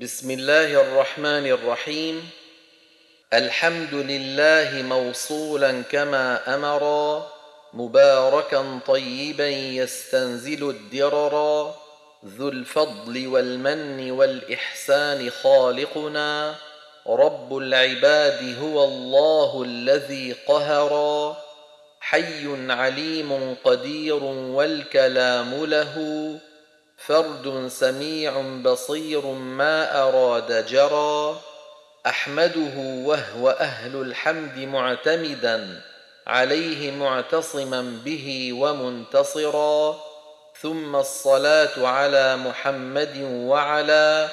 بسم الله الرحمن الرحيم. الحمد لله موصولا كما امرا مباركا طيبا يستنزل الدررا ذو الفضل والمن والإحسان خالقنا. رب العباد هو الله الذي قهرا حي عليم قدير والكلام له. فرد سميع بصير ما أراد جرى أحمده وهو أهل الحمد معتمدا عليه معتصما به ومنتصرا ثم الصلاة على محمد وعلى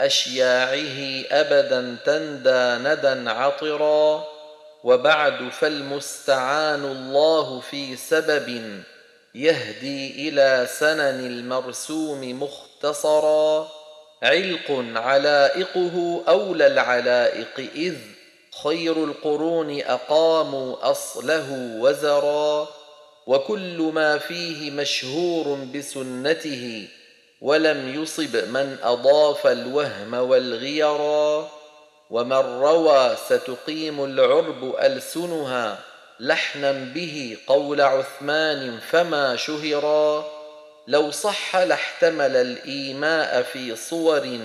أشياعه ابدا تندى ندى عطرا وبعد فالمستعان الله في سبب يهدي إلى سنن المرسوم مختصرا علق علائقه أولى العلائق إذ خير القرون أقاموا أصله وزرا وكل ما فيه مشهور بسنته ولم يصب من أضاف الوهم والغيرا ومن روى ستقيم العرب ألسنها. لحنا به قول عثمان فما شهرا لو صح لاحتمل الإيماء في صور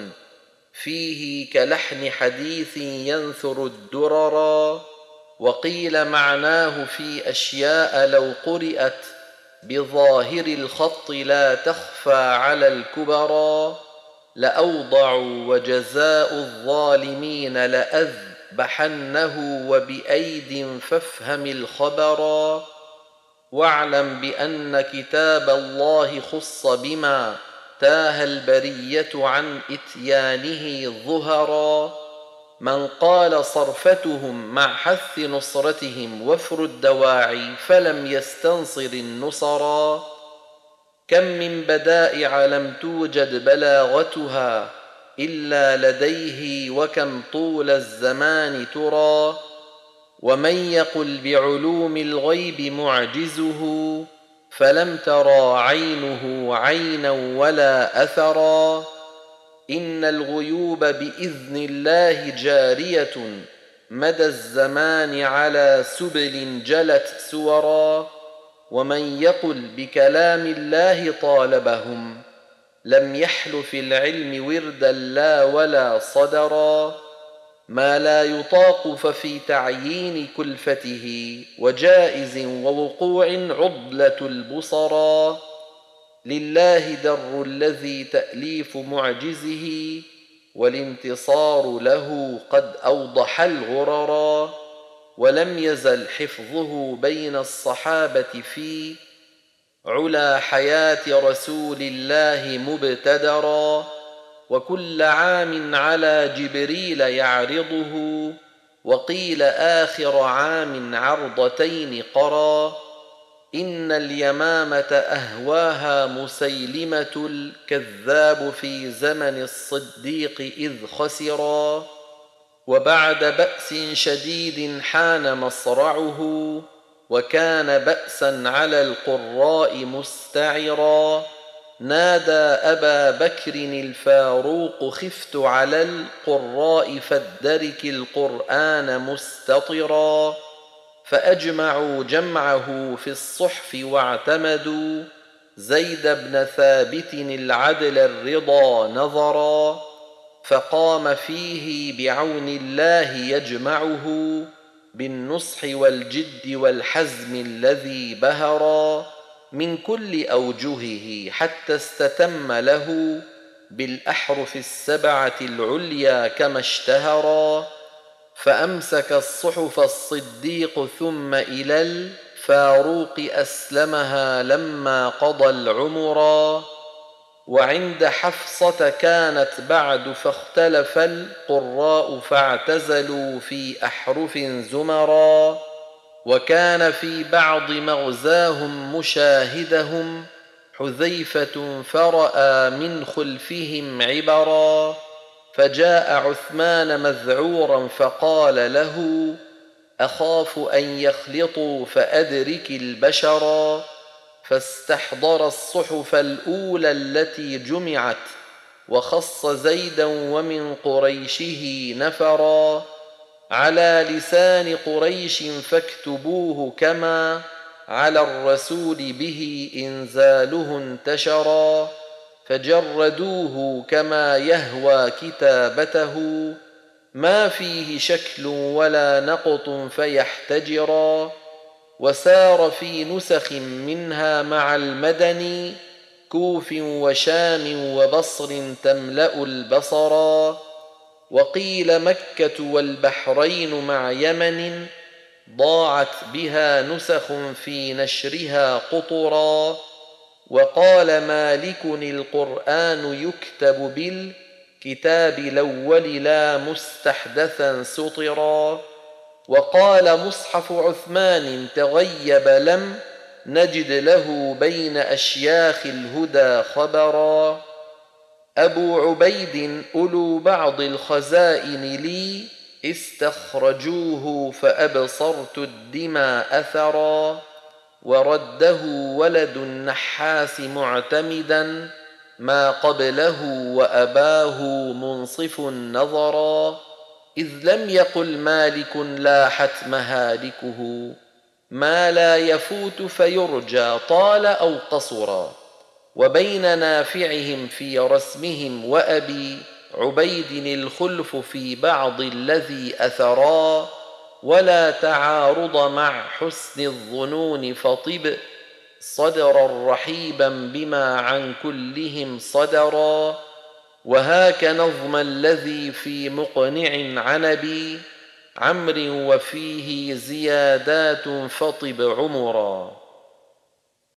فيه كلحن حديث ينثر الدررا وقيل معناه في أشياء لو قرات بظاهر الخط لا تخفى على الكبرى لاوضعوا وجزاء الظالمين لاذبحنه وبأيد فافهم الخبرا واعلم بأن كتاب الله خص بما تاه البرية عن إتيانه ظهرا من قال صرفتهم مع حث نصرتهم وفر الدواعي فلم يستنصر النصرا كم من بدائع لم توجد بلاغتها إلا لديه وكم طول الزمان ترى ومن يقل بعلوم الغيب معجزه فلم ترى عينه عينا ولا أثرا. إن الغيوب بإذن الله جارية مدى الزمان على سبل جلت سورا. ومن يقل بكلام الله طالبهم لم يحل في العلم وردا لا ولا صدرا ما لا يطاق ففي تعيين كلفته وجائز ووقوع عضلة البصرا. لله در الذي تأليف معجزه والانتصار له قد أوضح الغررا ولم يزل حفظه بين الصحابة في علا حياة رسول الله مبتدرا وكل عام على جبريل يعرضه وقيل آخر عام عرضتين قرا. إن اليمامة أهواها مسيلمة الكذاب في زمن الصديق إذ خسرا. وبعد بأس شديد حان مصرعه. وكان باسا على القراء مستعرا. نادى أبا بكر الفاروق خفت على القراء فادرك القرآن مستطرا. فأجمعوا جمعه في الصحف واعتمدوا. زيد بن ثابت العدل الرضا نظرا. فقام فيه بعون الله يجمعه. بالنصح والجد والحزم الذي بهرا من كل أوجهه حتى استتم له بالأحرف السبعة العليا كما اشتهرا فأمسك الصحف الصديق ثم إلى الفاروق أسلمها لما قضى العمرا. وعند حفصة كانت بعد فاختلف القراء فاعتزلوا في أحرف زمرا وكان في بعض مغزاهم مشاهدهم حذيفة فرأى من خلفهم عبرا فجاء عثمان مذعورا فقال له أخاف أن يخلطوا فأدرك البشرا فاستحضر الصحف الأولى التي جمعت وخص زيدا ومن قريشه نفرا على لسان قريش فاكتبوه كما على الرسول به إنزاله انتشرا فجردوه كما يهوى كتابته ما فيه شكل ولا نقط فيحتجرا وسار في نسخ منها مع المدني كوف وشام وبصر تملأ البصرا وقيل مكة والبحرين مع يمن ضاعت بها نسخ في نشرها قطرا. وقال مالك القرآن يكتب بالكتاب الأول لا مستحدثا سطرا. وقال مصحف عثمان تغيب لم نجد له بين أشياخ الهدى خبرا. أبو عبيد أولو بعض الخزائن لي استخرجوه فأبصرت الدماء أثرا. ورده ولد النحاس معتمدا ما قبله وأباه منصف نظرا. إذ لم يقل مالك لاحت مهالكه ما لا يفوت فيرجى طال أو قصرا وبين نافعهم في رسمهم وأبي عبيد الخلف في بعض الذي أثرا. ولا تعارض مع حسن الظنون فطب صدرا رحيبا بما عن كلهم صدرا. وهاك نظم الذي في مقنع عنبي عمر وفيه زيادات فطب عمرا.